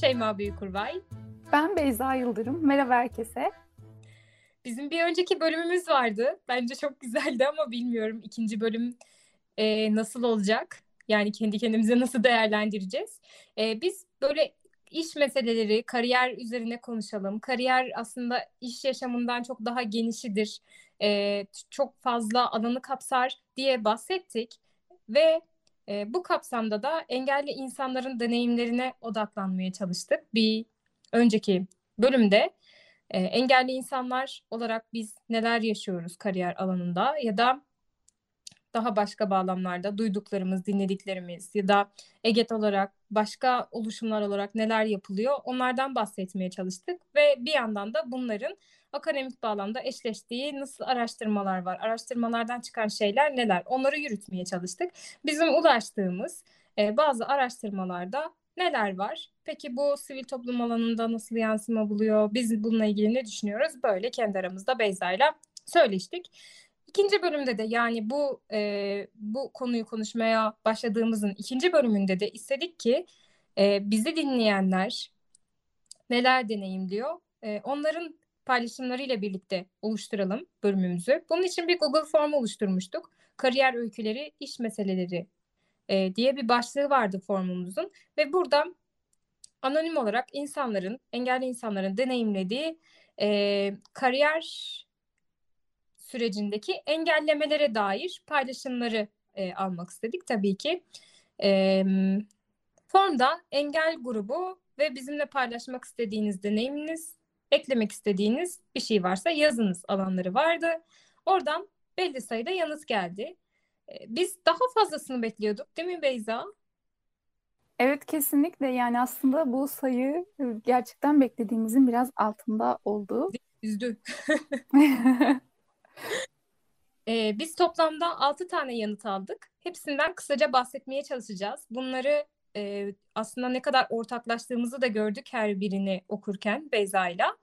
Şeyma Büyükurvay. Ben Beyza Yıldırım. Merhaba herkese. Bizim bir önceki bölümümüz vardı. Bence çok güzeldi ama bilmiyorum ikinci bölüm e, nasıl olacak? Yani kendi kendimize nasıl değerlendireceğiz? E, biz böyle iş meseleleri, kariyer üzerine konuşalım. Kariyer aslında iş yaşamından çok daha genişidir. E, çok fazla alanı kapsar diye bahsettik. Ve e, bu kapsamda da engelli insanların deneyimlerine odaklanmaya çalıştık. Bir önceki bölümde e, engelli insanlar olarak biz neler yaşıyoruz kariyer alanında ya da daha başka bağlamlarda duyduklarımız, dinlediklerimiz ya da EGET olarak başka oluşumlar olarak neler yapılıyor onlardan bahsetmeye çalıştık ve bir yandan da bunların akademik bağlamda eşleştiği nasıl araştırmalar var, araştırmalardan çıkan şeyler neler onları yürütmeye çalıştık. Bizim ulaştığımız e, bazı araştırmalarda neler var? Peki bu sivil toplum alanında nasıl yansıma buluyor? Biz bununla ilgili ne düşünüyoruz? Böyle kendi aramızda Beyza'yla söyleştik. İkinci bölümde de yani bu e, bu konuyu konuşmaya başladığımızın ikinci bölümünde de istedik ki e, bizi dinleyenler neler deneyimliyor? E, onların paylaşımlarıyla birlikte oluşturalım bölümümüzü. Bunun için bir Google Form oluşturmuştuk. Kariyer öyküleri, iş meseleleri e, diye bir başlığı vardı formumuzun ve burada anonim olarak insanların, engelli insanların deneyimlediği e, kariyer sürecindeki engellemelere dair paylaşımları e, almak istedik tabii ki. E, formda engel grubu ve bizimle paylaşmak istediğiniz deneyiminiz, eklemek istediğiniz bir şey varsa yazınız alanları vardı. Oradan belli sayıda yanıt geldi. E, biz daha fazlasını bekliyorduk değil mi Beyza? Evet kesinlikle yani aslında bu sayı gerçekten beklediğimizin biraz altında oldu. Üzdü. Ee, biz toplamda 6 tane yanıt aldık. Hepsinden kısaca bahsetmeye çalışacağız. Bunları e, aslında ne kadar ortaklaştığımızı da gördük her birini okurken Beyza'yla.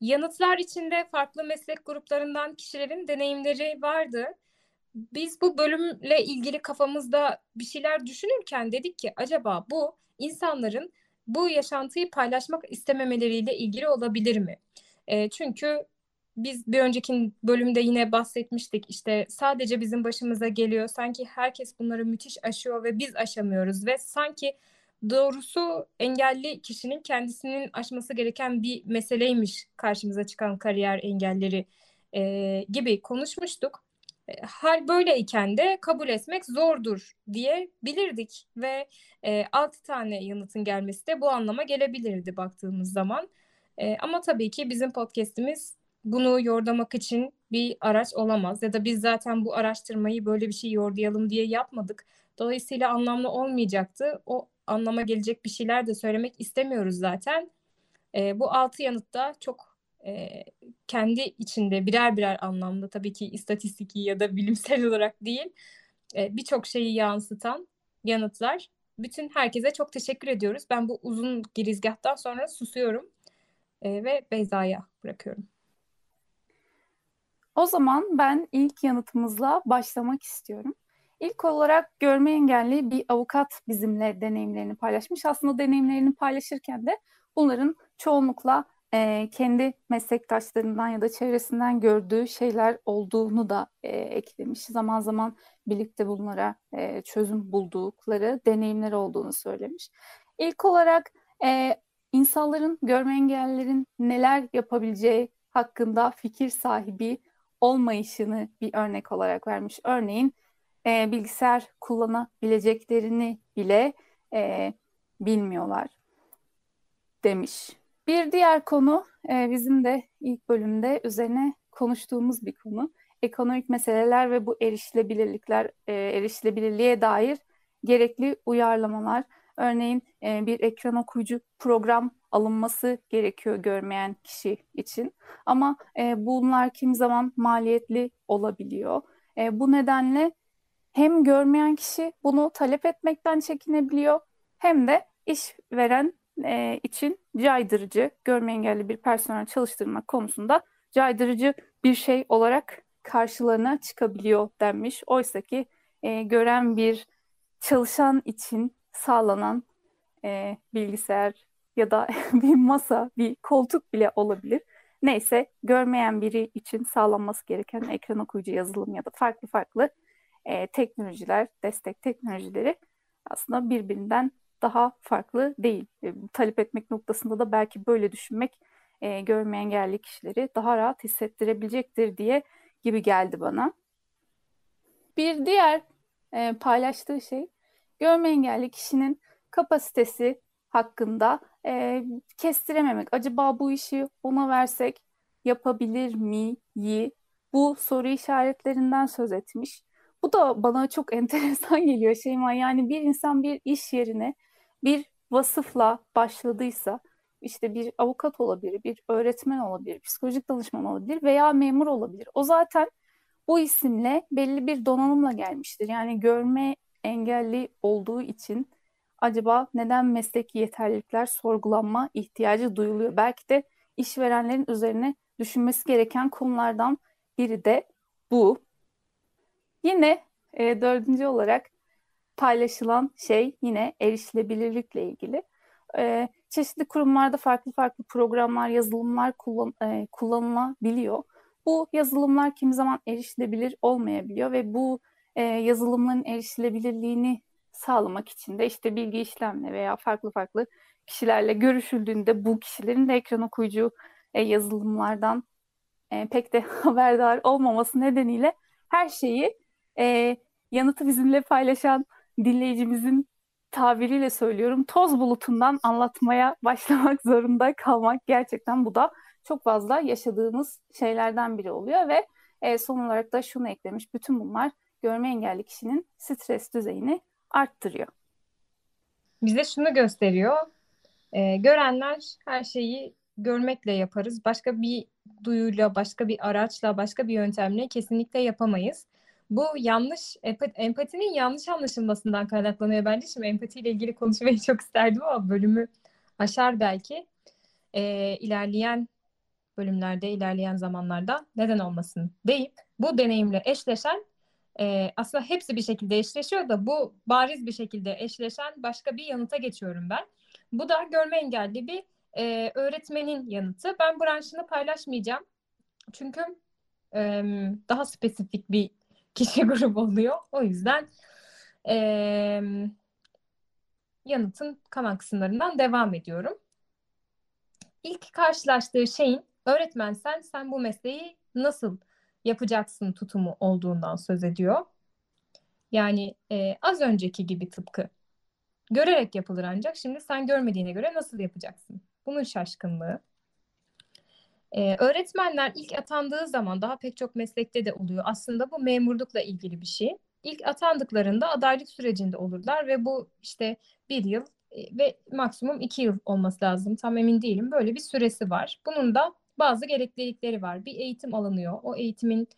Yanıtlar içinde farklı meslek gruplarından kişilerin deneyimleri vardı. Biz bu bölümle ilgili kafamızda bir şeyler düşünürken dedik ki acaba bu insanların bu yaşantıyı paylaşmak istememeleriyle ilgili olabilir mi? E, çünkü biz bir önceki bölümde yine bahsetmiştik işte sadece bizim başımıza geliyor sanki herkes bunları müthiş aşıyor ve biz aşamıyoruz ve sanki doğrusu engelli kişinin kendisinin aşması gereken bir meseleymiş karşımıza çıkan kariyer engelleri e, gibi konuşmuştuk. E, hal böyleyken de kabul etmek zordur diye bilirdik ve e, 6 tane yanıtın gelmesi de bu anlama gelebilirdi baktığımız zaman. E, ama tabii ki bizim podcast'imiz bunu yordamak için bir araç olamaz ya da biz zaten bu araştırmayı böyle bir şey yordayalım diye yapmadık. Dolayısıyla anlamlı olmayacaktı. O anlama gelecek bir şeyler de söylemek istemiyoruz zaten. E, bu altı yanıtta çok e, kendi içinde birer birer anlamda tabii ki istatistiki ya da bilimsel olarak değil e, birçok şeyi yansıtan yanıtlar. Bütün herkese çok teşekkür ediyoruz. Ben bu uzun girizgahtan sonra susuyorum e, ve Beyza'ya bırakıyorum. O zaman ben ilk yanıtımızla başlamak istiyorum. İlk olarak görme engelli bir avukat bizimle deneyimlerini paylaşmış. Aslında deneyimlerini paylaşırken de bunların çoğunlukla e, kendi meslektaşlarından ya da çevresinden gördüğü şeyler olduğunu da e, eklemiş. Zaman zaman birlikte bunlara e, çözüm buldukları deneyimler olduğunu söylemiş. İlk olarak e, insanların, görme engellilerin neler yapabileceği hakkında fikir sahibi olmayışını bir örnek olarak vermiş. Örneğin e, bilgisayar kullanabileceklerini bile e, bilmiyorlar demiş. Bir diğer konu e, bizim de ilk bölümde üzerine konuştuğumuz bir konu. Ekonomik meseleler ve bu erişilebilirlikler, e, erişilebilirliğe dair gerekli uyarlamalar, örneğin e, bir ekran okuyucu program alınması gerekiyor görmeyen kişi için. Ama e, bunlar kim zaman maliyetli olabiliyor. E, bu nedenle hem görmeyen kişi bunu talep etmekten çekinebiliyor hem de işveren e, için caydırıcı, görme engelli bir personel çalıştırmak konusunda caydırıcı bir şey olarak karşılarına çıkabiliyor denmiş. Oysa ki e, gören bir çalışan için sağlanan e, bilgisayar ya da bir masa, bir koltuk bile olabilir. Neyse görmeyen biri için sağlanması gereken ekran okuyucu yazılım ya da farklı farklı e, teknolojiler, destek teknolojileri aslında birbirinden daha farklı değil. E, talep etmek noktasında da belki böyle düşünmek e, görme engelli kişileri daha rahat hissettirebilecektir diye gibi geldi bana. Bir diğer e, paylaştığı şey görme engelli kişinin kapasitesi hakkında e, kestirememek. Acaba bu işi ona versek yapabilir mi? Bu soru işaretlerinden söz etmiş. Bu da bana çok enteresan geliyor Şeyma. Yani bir insan bir iş yerine bir vasıfla başladıysa işte bir avukat olabilir, bir öğretmen olabilir, psikolojik danışman olabilir veya memur olabilir. O zaten bu isimle belli bir donanımla gelmiştir. Yani görme engelli olduğu için acaba neden mesleki yeterlilikler sorgulanma ihtiyacı duyuluyor? Belki de işverenlerin üzerine düşünmesi gereken konulardan biri de bu. Yine e, dördüncü olarak paylaşılan şey yine erişilebilirlikle ilgili. E, çeşitli kurumlarda farklı farklı programlar, yazılımlar kullan, e, kullanılabiliyor. Bu yazılımlar kimi zaman erişilebilir olmayabiliyor ve bu e, yazılımların erişilebilirliğini sağlamak için de işte bilgi işlemle veya farklı farklı kişilerle görüşüldüğünde bu kişilerin de ekran okuyucu e, yazılımlardan e, pek de haberdar olmaması nedeniyle her şeyi e, yanıtı bizimle paylaşan dinleyicimizin tabiriyle söylüyorum toz bulutundan anlatmaya başlamak zorunda kalmak gerçekten bu da çok fazla yaşadığımız şeylerden biri oluyor ve e, son olarak da şunu eklemiş bütün bunlar görme engelli kişinin stres düzeyini arttırıyor. Bize şunu gösteriyor. E, görenler her şeyi görmekle yaparız. Başka bir duyuyla, başka bir araçla, başka bir yöntemle kesinlikle yapamayız. Bu yanlış, empatinin yanlış anlaşılmasından kaynaklanıyor bence. Şimdi empatiyle ilgili konuşmayı çok isterdim ama bölümü aşar belki. E, ilerleyen bölümlerde, ilerleyen zamanlarda neden olmasın deyip bu deneyimle eşleşen e, aslında hepsi bir şekilde eşleşiyor da bu bariz bir şekilde eşleşen başka bir yanıta geçiyorum ben. Bu da görme engelli bir e, öğretmenin yanıtı. Ben branşını paylaşmayacağım. Çünkü e, daha spesifik bir kişi grubu oluyor. O yüzden e, yanıtın kalan kısımlarından devam ediyorum. İlk karşılaştığı şeyin öğretmen sen, sen bu mesleği nasıl yapacaksın tutumu olduğundan söz ediyor. Yani e, az önceki gibi tıpkı. Görerek yapılır ancak şimdi sen görmediğine göre nasıl yapacaksın? Bunun şaşkınlığı. Ee, öğretmenler ilk atandığı zaman daha pek çok meslekte de oluyor. Aslında bu memurlukla ilgili bir şey. İlk atandıklarında adaylık sürecinde olurlar ve bu işte bir yıl ve maksimum iki yıl olması lazım. Tam emin değilim. Böyle bir süresi var. Bunun da bazı gereklilikleri var. Bir eğitim alınıyor. O eğitimin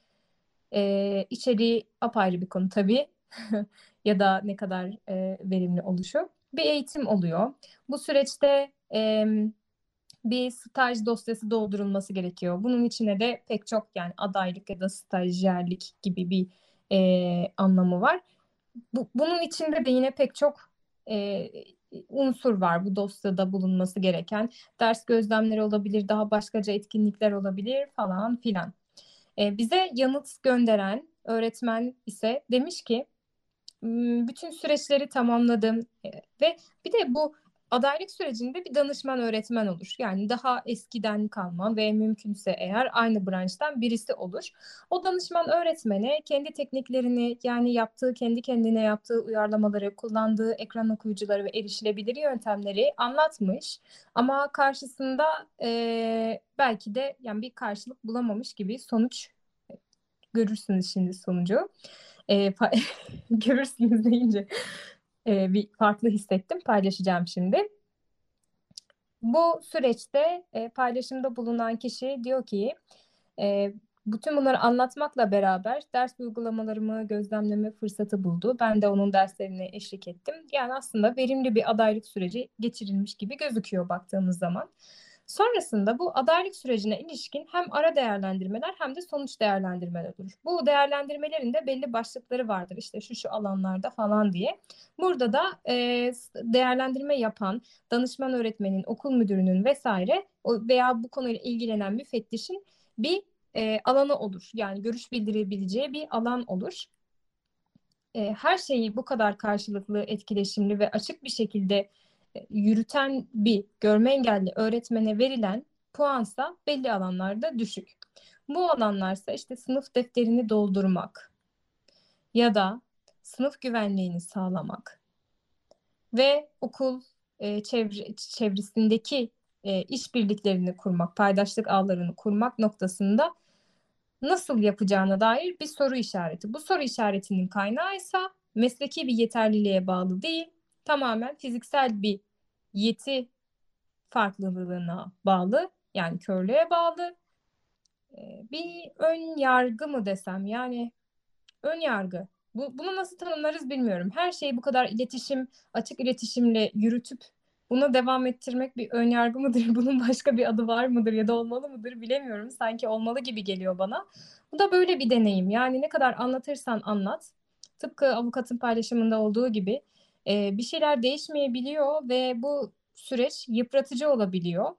e, içeriği apayrı bir konu tabii. ya da ne kadar e, verimli oluşu. Bir eğitim oluyor. Bu süreçte e, bir staj dosyası doldurulması gerekiyor. Bunun içine de pek çok yani adaylık ya da stajyerlik gibi bir e, anlamı var. Bu, bunun içinde de yine pek çok e, unsur var bu dosyada bulunması gereken. Ders gözlemleri olabilir, daha başkaca etkinlikler olabilir falan filan. E, bize yanıt gönderen öğretmen ise demiş ki bütün süreçleri tamamladım e, ve bir de bu adaylık sürecinde bir danışman öğretmen olur. Yani daha eskiden kalma ve mümkünse eğer aynı branştan birisi olur. O danışman öğretmene kendi tekniklerini yani yaptığı kendi kendine yaptığı uyarlamaları, kullandığı ekran okuyucuları ve erişilebilir yöntemleri anlatmış. Ama karşısında e, belki de yani bir karşılık bulamamış gibi sonuç görürsünüz şimdi sonucu. E, görürsünüz deyince e, bir farklı hissettim. Paylaşacağım şimdi. Bu süreçte e, paylaşımda bulunan kişi diyor ki e, bütün bunları anlatmakla beraber ders uygulamalarımı gözlemleme fırsatı buldu. Ben de onun derslerine eşlik ettim. Yani aslında verimli bir adaylık süreci geçirilmiş gibi gözüküyor baktığımız zaman. Sonrasında bu adaylık sürecine ilişkin hem ara değerlendirmeler hem de sonuç değerlendirmeler olur. Bu değerlendirmelerin de belli başlıkları vardır. İşte şu şu alanlarda falan diye. Burada da e, değerlendirme yapan danışman öğretmenin, okul müdürünün vesaire veya bu konuyla ilgilenen müfettişin bir e, alanı olur. Yani görüş bildirebileceği bir alan olur. E, her şeyi bu kadar karşılıklı, etkileşimli ve açık bir şekilde yürüten bir görme engelli öğretmene verilen puansa belli alanlarda düşük. Bu alanlarsa işte sınıf defterini doldurmak ya da sınıf güvenliğini sağlamak ve okul e, çevre, çevresindeki e, işbirliklerini kurmak, paydaşlık ağlarını kurmak noktasında nasıl yapacağına dair bir soru işareti. Bu soru işaretinin kaynağı ise mesleki bir yeterliliğe bağlı değil, tamamen fiziksel bir yeti farklılığına bağlı, yani körlüğe bağlı. Ee, bir ön yargı mı desem, yani ön yargı. Bu, bunu nasıl tanımlarız bilmiyorum. Her şeyi bu kadar iletişim, açık iletişimle yürütüp Buna devam ettirmek bir önyargı mıdır? Bunun başka bir adı var mıdır ya da olmalı mıdır bilemiyorum. Sanki olmalı gibi geliyor bana. Bu da böyle bir deneyim. Yani ne kadar anlatırsan anlat. Tıpkı avukatın paylaşımında olduğu gibi e, bir şeyler değişmeyebiliyor ve bu süreç yıpratıcı olabiliyor.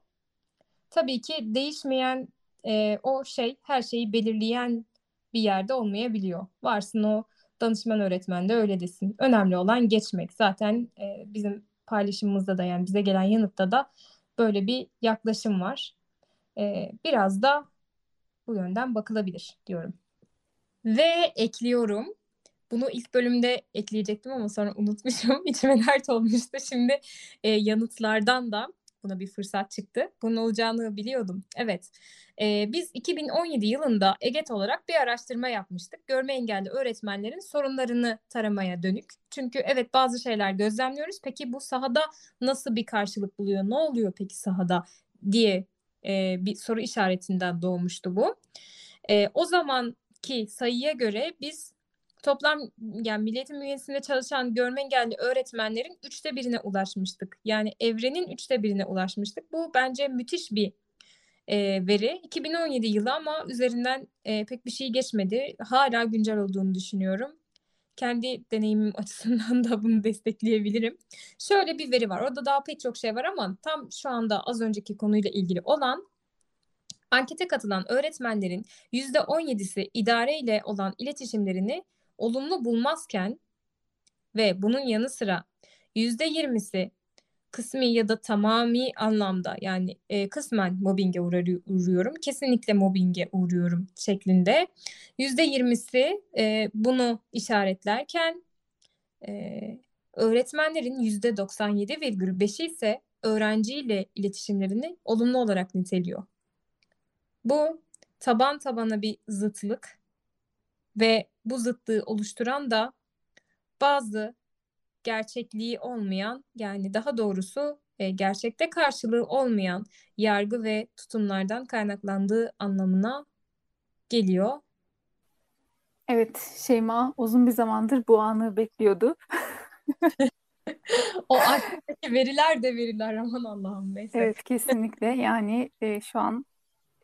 Tabii ki değişmeyen e, o şey her şeyi belirleyen bir yerde olmayabiliyor. Varsın o danışman öğretmen de öyle desin. Önemli olan geçmek. Zaten e, bizim paylaşımımızda da yani bize gelen yanıtta da böyle bir yaklaşım var. Ee, biraz da bu yönden bakılabilir diyorum. Ve ekliyorum. Bunu ilk bölümde ekleyecektim ama sonra unutmuşum. İçime dert olmuştu. Şimdi e, yanıtlardan da buna bir fırsat çıktı. Bunun olacağını biliyordum. Evet. Ee, biz 2017 yılında EGET olarak bir araştırma yapmıştık. Görme engelli öğretmenlerin sorunlarını taramaya dönük. Çünkü evet bazı şeyler gözlemliyoruz. Peki bu sahada nasıl bir karşılık buluyor? Ne oluyor peki sahada diye e, bir soru işaretinden doğmuştu bu. E, o zamanki sayıya göre biz toplam yani Milliyetin bünyesinde çalışan görme engelli öğretmenlerin üçte birine ulaşmıştık. Yani evrenin üçte birine ulaşmıştık. Bu bence müthiş bir e, veri. 2017 yılı ama üzerinden e, pek bir şey geçmedi. Hala güncel olduğunu düşünüyorum. Kendi deneyimim açısından da bunu destekleyebilirim. Şöyle bir veri var. Orada daha pek çok şey var ama tam şu anda az önceki konuyla ilgili olan ankete katılan öğretmenlerin %17'si idare ile olan iletişimlerini olumlu bulmazken ve bunun yanı sıra %20'si kısmi ya da tamami anlamda yani e, kısmen mobbinge uğruyorum, kesinlikle mobbinge uğruyorum şeklinde. Yüzde yirmisi e, bunu işaretlerken e, öğretmenlerin yüzde 97,5'i ise öğrenciyle iletişimlerini olumlu olarak niteliyor. Bu taban tabana bir zıtlık ve bu zıtlığı oluşturan da bazı gerçekliği olmayan yani daha doğrusu e, gerçekte karşılığı olmayan yargı ve tutumlardan kaynaklandığı anlamına geliyor. Evet, Şeyma uzun bir zamandır bu anı bekliyordu. o aklındaki veriler de veriler aman Allah'ım neyse. Evet kesinlikle yani e, şu an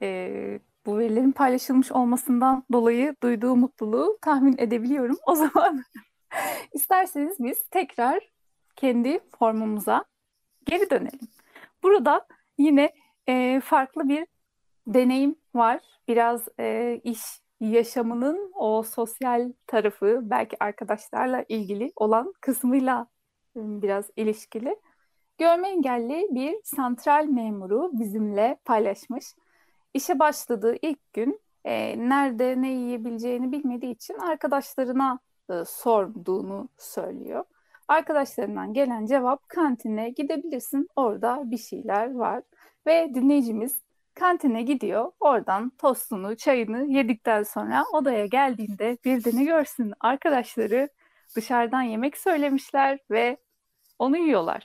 e, bu verilerin paylaşılmış olmasından dolayı duyduğu mutluluğu tahmin edebiliyorum. O zaman İsterseniz biz tekrar kendi formumuza geri dönelim. Burada yine e, farklı bir deneyim var. Biraz e, iş yaşamının o sosyal tarafı belki arkadaşlarla ilgili olan kısmıyla e, biraz ilişkili. Görme engelli bir santral memuru bizimle paylaşmış. İşe başladığı ilk gün e, nerede ne yiyebileceğini bilmediği için arkadaşlarına e, sorduğunu söylüyor. Arkadaşlarından gelen cevap kantine gidebilirsin orada bir şeyler var. Ve dinleyicimiz kantine gidiyor. Oradan tostunu, çayını yedikten sonra odaya geldiğinde bir de ne görsün arkadaşları dışarıdan yemek söylemişler ve onu yiyorlar.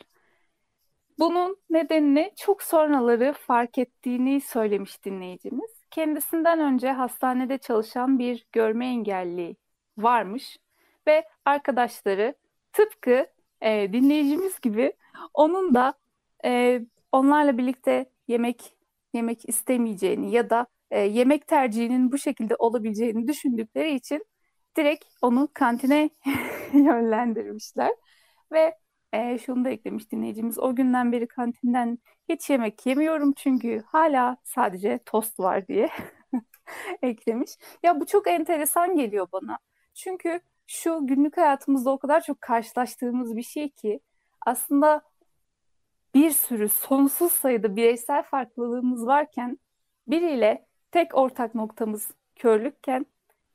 Bunun nedenini çok sonraları fark ettiğini söylemiş dinleyicimiz. Kendisinden önce hastanede çalışan bir görme engelli varmış ve arkadaşları tıpkı e, dinleyicimiz gibi onun da e, onlarla birlikte yemek yemek istemeyeceğini ya da e, yemek tercihinin bu şekilde olabileceğini düşündükleri için direkt onu kantine yönlendirmişler ve e, şunu da eklemiş dinleyicimiz. O günden beri kantinden hiç yemek yemiyorum çünkü hala sadece tost var diye eklemiş. Ya bu çok enteresan geliyor bana. Çünkü şu günlük hayatımızda o kadar çok karşılaştığımız bir şey ki aslında bir sürü sonsuz sayıda bireysel farklılığımız varken biriyle tek ortak noktamız körlükken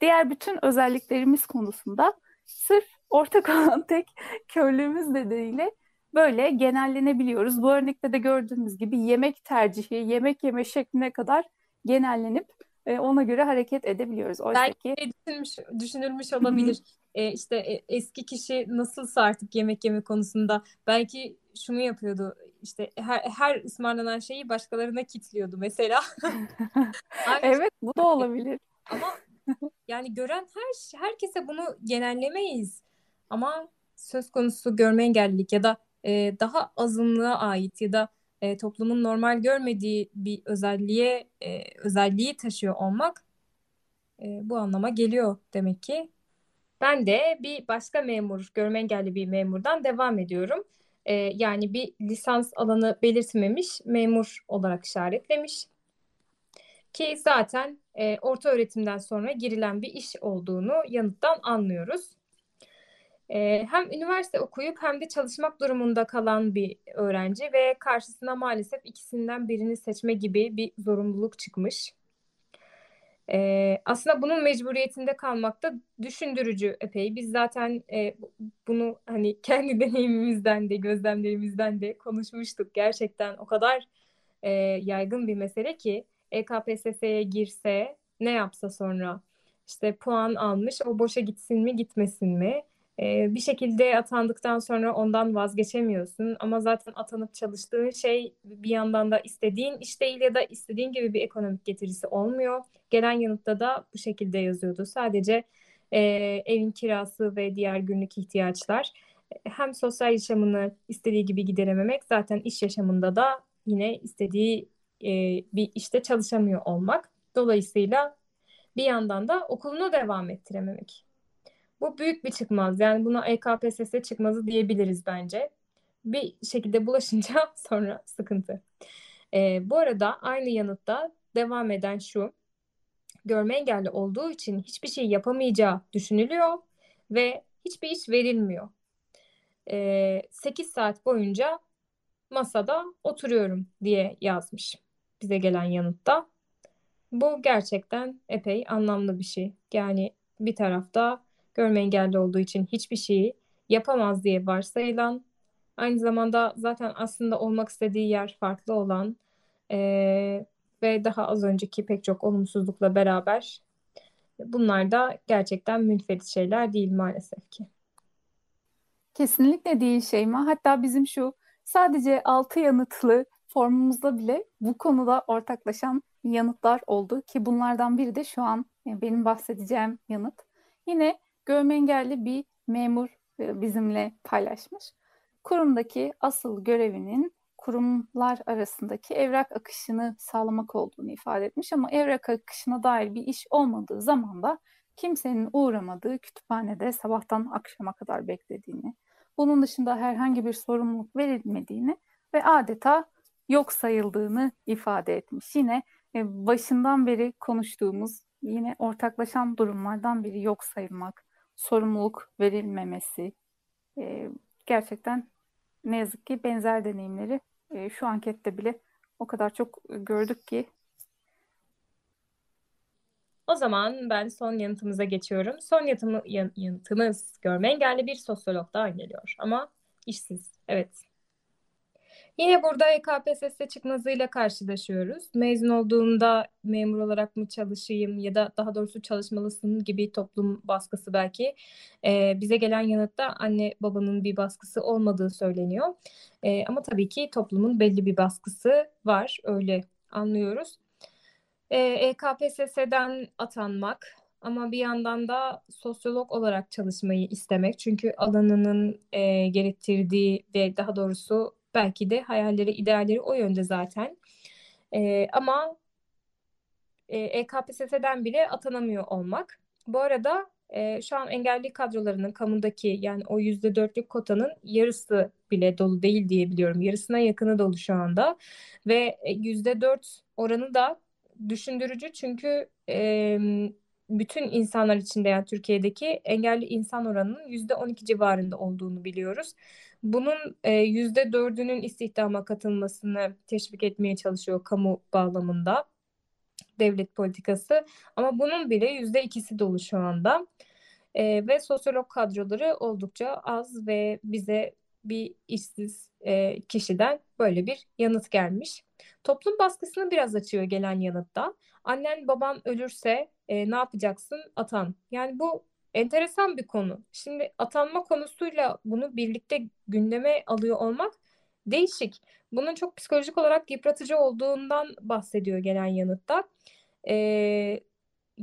diğer bütün özelliklerimiz konusunda sırf ortak olan tek körlüğümüz nedeniyle böyle genellenebiliyoruz. Bu örnekte de gördüğümüz gibi yemek tercihi, yemek yeme şekline kadar genellenip e, ona göre hareket edebiliyoruz. Oysa Belki ki düşünmüş, düşünülmüş olabilir. E, işte e, eski kişi nasılsa artık yemek yeme konusunda belki şunu yapıyordu. İşte her, her ısmarlanan şeyi başkalarına kitliyordu mesela. Evet bu da olabilir. Ama yani gören her herkese bunu genellemeyiz. Ama söz konusu görme engellilik ya da e, daha azınlığa ait ya da e, toplumun normal görmediği bir özelliğe e, özelliği taşıyor olmak e, bu anlama geliyor demek ki. Ben de bir başka memur, görme engelli bir memurdan devam ediyorum. E, yani bir lisans alanı belirtmemiş memur olarak işaretlemiş. Ki zaten e, orta öğretimden sonra girilen bir iş olduğunu yanıttan anlıyoruz. Hem üniversite okuyup hem de çalışmak durumunda kalan bir öğrenci ve karşısına maalesef ikisinden birini seçme gibi bir zorunluluk çıkmış. E, aslında bunun mecburiyetinde kalmak da düşündürücü epey. Biz zaten e, bunu hani kendi deneyimimizden de gözlemlerimizden de konuşmuştuk. Gerçekten o kadar e, yaygın bir mesele ki EKPSS'ye girse ne yapsa sonra işte puan almış o boşa gitsin mi gitmesin mi? Ee, bir şekilde atandıktan sonra ondan vazgeçemiyorsun ama zaten atanıp çalıştığın şey bir yandan da istediğin iş değil ya da istediğin gibi bir ekonomik getirisi olmuyor. Gelen yanıtta da bu şekilde yazıyordu. Sadece e, evin kirası ve diğer günlük ihtiyaçlar hem sosyal yaşamını istediği gibi giderememek zaten iş yaşamında da yine istediği e, bir işte çalışamıyor olmak. Dolayısıyla bir yandan da okulunu devam ettirememek. Bu büyük bir çıkmaz. Yani buna EKPSS çıkmazı diyebiliriz bence. Bir şekilde bulaşınca sonra sıkıntı. E, bu arada aynı yanıtta devam eden şu. Görme engelli olduğu için hiçbir şey yapamayacağı düşünülüyor ve hiçbir iş verilmiyor. E, 8 saat boyunca masada oturuyorum diye yazmış bize gelen yanıtta. Bu gerçekten epey anlamlı bir şey. Yani bir tarafta görme engelli olduğu için hiçbir şeyi yapamaz diye varsayılan, aynı zamanda zaten aslında olmak istediği yer farklı olan e, ve daha az önceki pek çok olumsuzlukla beraber bunlar da gerçekten münferit şeyler değil maalesef ki. Kesinlikle değil Şeyma. Hatta bizim şu sadece altı yanıtlı formumuzda bile bu konuda ortaklaşan yanıtlar oldu ki bunlardan biri de şu an benim bahsedeceğim yanıt. Yine görme engelli bir memur e, bizimle paylaşmış. Kurumdaki asıl görevinin kurumlar arasındaki evrak akışını sağlamak olduğunu ifade etmiş ama evrak akışına dair bir iş olmadığı zaman da kimsenin uğramadığı kütüphanede sabahtan akşama kadar beklediğini, bunun dışında herhangi bir sorumluluk verilmediğini ve adeta yok sayıldığını ifade etmiş. Yine e, başından beri konuştuğumuz yine ortaklaşan durumlardan biri yok sayılmak, sorumluluk verilmemesi. E, gerçekten ne yazık ki benzer deneyimleri e, şu ankette bile o kadar çok gördük ki. O zaman ben son yanıtımıza geçiyorum. Son yanıtımı, yanıtımız görme engelli bir sosyologdan geliyor ama işsiz. Evet Yine burada EKPSS çıkmazıyla karşılaşıyoruz. Mezun olduğumda memur olarak mı çalışayım ya da daha doğrusu çalışmalısın gibi toplum baskısı belki. Ee, bize gelen yanıtta anne babanın bir baskısı olmadığı söyleniyor. Ee, ama tabii ki toplumun belli bir baskısı var, öyle anlıyoruz. Ee, EKPSS'den atanmak ama bir yandan da sosyolog olarak çalışmayı istemek. Çünkü alanının e, gerektirdiği ve daha doğrusu belki de hayalleri, idealleri o yönde zaten. E, ama e, EKPSS'den bile atanamıyor olmak. Bu arada e, şu an engelli kadrolarının kamudaki yani o yüzde dörtlük kotanın yarısı bile dolu değil diye biliyorum. Yarısına yakını dolu şu anda ve yüzde dört oranı da düşündürücü çünkü e, bütün insanlar içinde yani Türkiye'deki engelli insan oranının yüzde on iki civarında olduğunu biliyoruz. Bunun e, yüzde dördünün istihdama katılmasını teşvik etmeye çalışıyor kamu bağlamında devlet politikası. Ama bunun bile yüzde ikisi dolu şu anda. E, ve sosyolog kadroları oldukça az ve bize bir işsiz e, kişiden böyle bir yanıt gelmiş. Toplum baskısını biraz açıyor gelen yanıtta. Annen baban ölürse e, ne yapacaksın? Atan. Yani bu enteresan bir konu. Şimdi atanma konusuyla bunu birlikte gündeme alıyor olmak değişik. Bunun çok psikolojik olarak yıpratıcı olduğundan bahsediyor gelen yanıtta. Ee,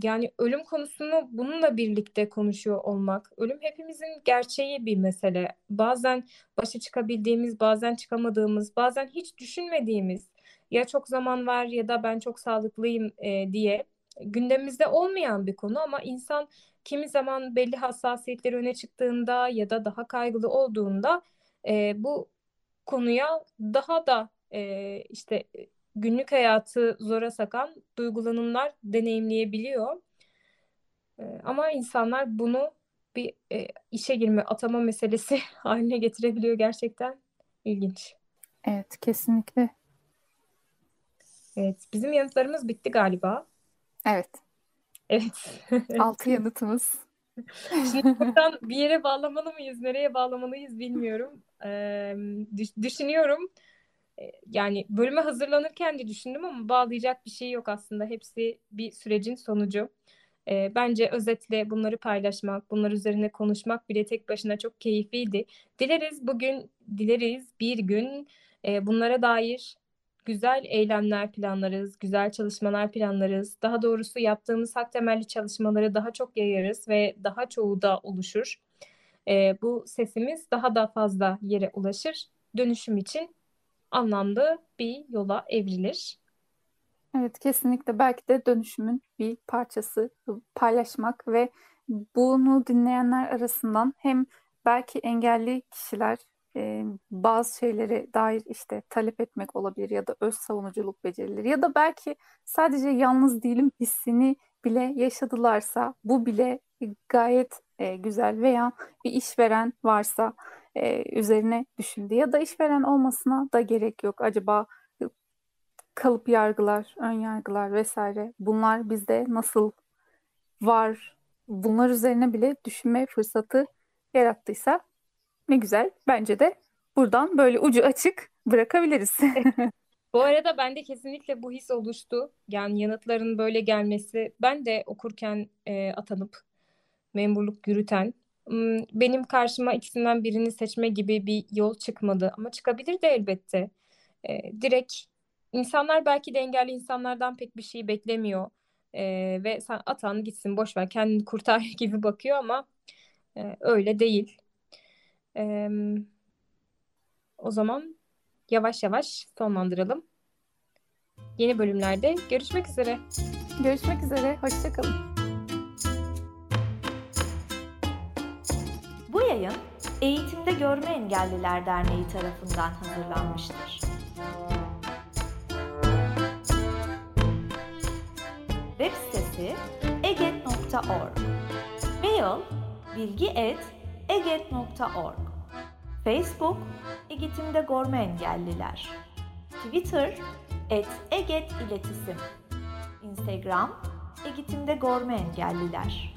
yani ölüm konusunu bununla birlikte konuşuyor olmak. Ölüm hepimizin gerçeği bir mesele. Bazen başa çıkabildiğimiz, bazen çıkamadığımız, bazen hiç düşünmediğimiz ya çok zaman var ya da ben çok sağlıklıyım e, diye gündemimizde olmayan bir konu ama insan kimi zaman belli hassasiyetleri öne çıktığında ya da daha kaygılı olduğunda e, bu konuya daha da e, işte günlük hayatı zora sakan duygulanımlar deneyimleyebiliyor. E, ama insanlar bunu bir e, işe girme, atama meselesi haline getirebiliyor gerçekten ilginç. Evet, kesinlikle. Evet, bizim yanıtlarımız bitti galiba. Evet. Evet. Altı yanıtımız. Şimdi buradan bir yere bağlamalı mıyız, nereye bağlamalıyız bilmiyorum. Ee, düşünüyorum. Yani bölüme hazırlanırken de düşündüm ama bağlayacak bir şey yok aslında. Hepsi bir sürecin sonucu. Ee, bence özetle bunları paylaşmak, bunlar üzerine konuşmak bile tek başına çok keyifliydi. Dileriz bugün, dileriz bir gün e, bunlara dair güzel eylemler planlarız, güzel çalışmalar planlarız. Daha doğrusu yaptığımız hak temelli çalışmaları daha çok yayarız ve daha çoğu da oluşur. E, bu sesimiz daha da fazla yere ulaşır. Dönüşüm için anlamlı bir yola evrilir. Evet kesinlikle belki de dönüşümün bir parçası paylaşmak ve bunu dinleyenler arasından hem belki engelli kişiler e, bazı şeylere dair işte talep etmek olabilir ya da öz savunuculuk becerileri ya da belki sadece yalnız değilim hissini bile yaşadılarsa bu bile gayet e, güzel veya bir işveren varsa e, üzerine düşündü ya da işveren olmasına da gerek yok. Acaba kalıp yargılar, ön yargılar vesaire bunlar bizde nasıl var? Bunlar üzerine bile düşünme fırsatı yarattıysa ne güzel. Bence de buradan böyle ucu açık bırakabiliriz. Bu arada bende kesinlikle bu his oluştu. Yani yanıtların böyle gelmesi. Ben de okurken e, atanıp memurluk yürüten benim karşıma ikisinden birini seçme gibi bir yol çıkmadı. Ama çıkabilir de elbette. E, direkt insanlar belki de engelli insanlardan pek bir şey beklemiyor. E, ve sen atan gitsin boş ver kendini kurtar gibi bakıyor ama e, öyle değil. Ee, o zaman yavaş yavaş sonlandıralım. Yeni bölümlerde görüşmek üzere. Görüşmek üzere. Hoşçakalın. Bu yayın Eğitimde Görme Engelliler Derneği tarafından hazırlanmıştır. Web sitesi eget.org Mail bilgi et eget.org Facebook Egetim'de Gorma Engelliler. Twitter et Eget İletisim Instagram Egetim'de Gorma Engelliler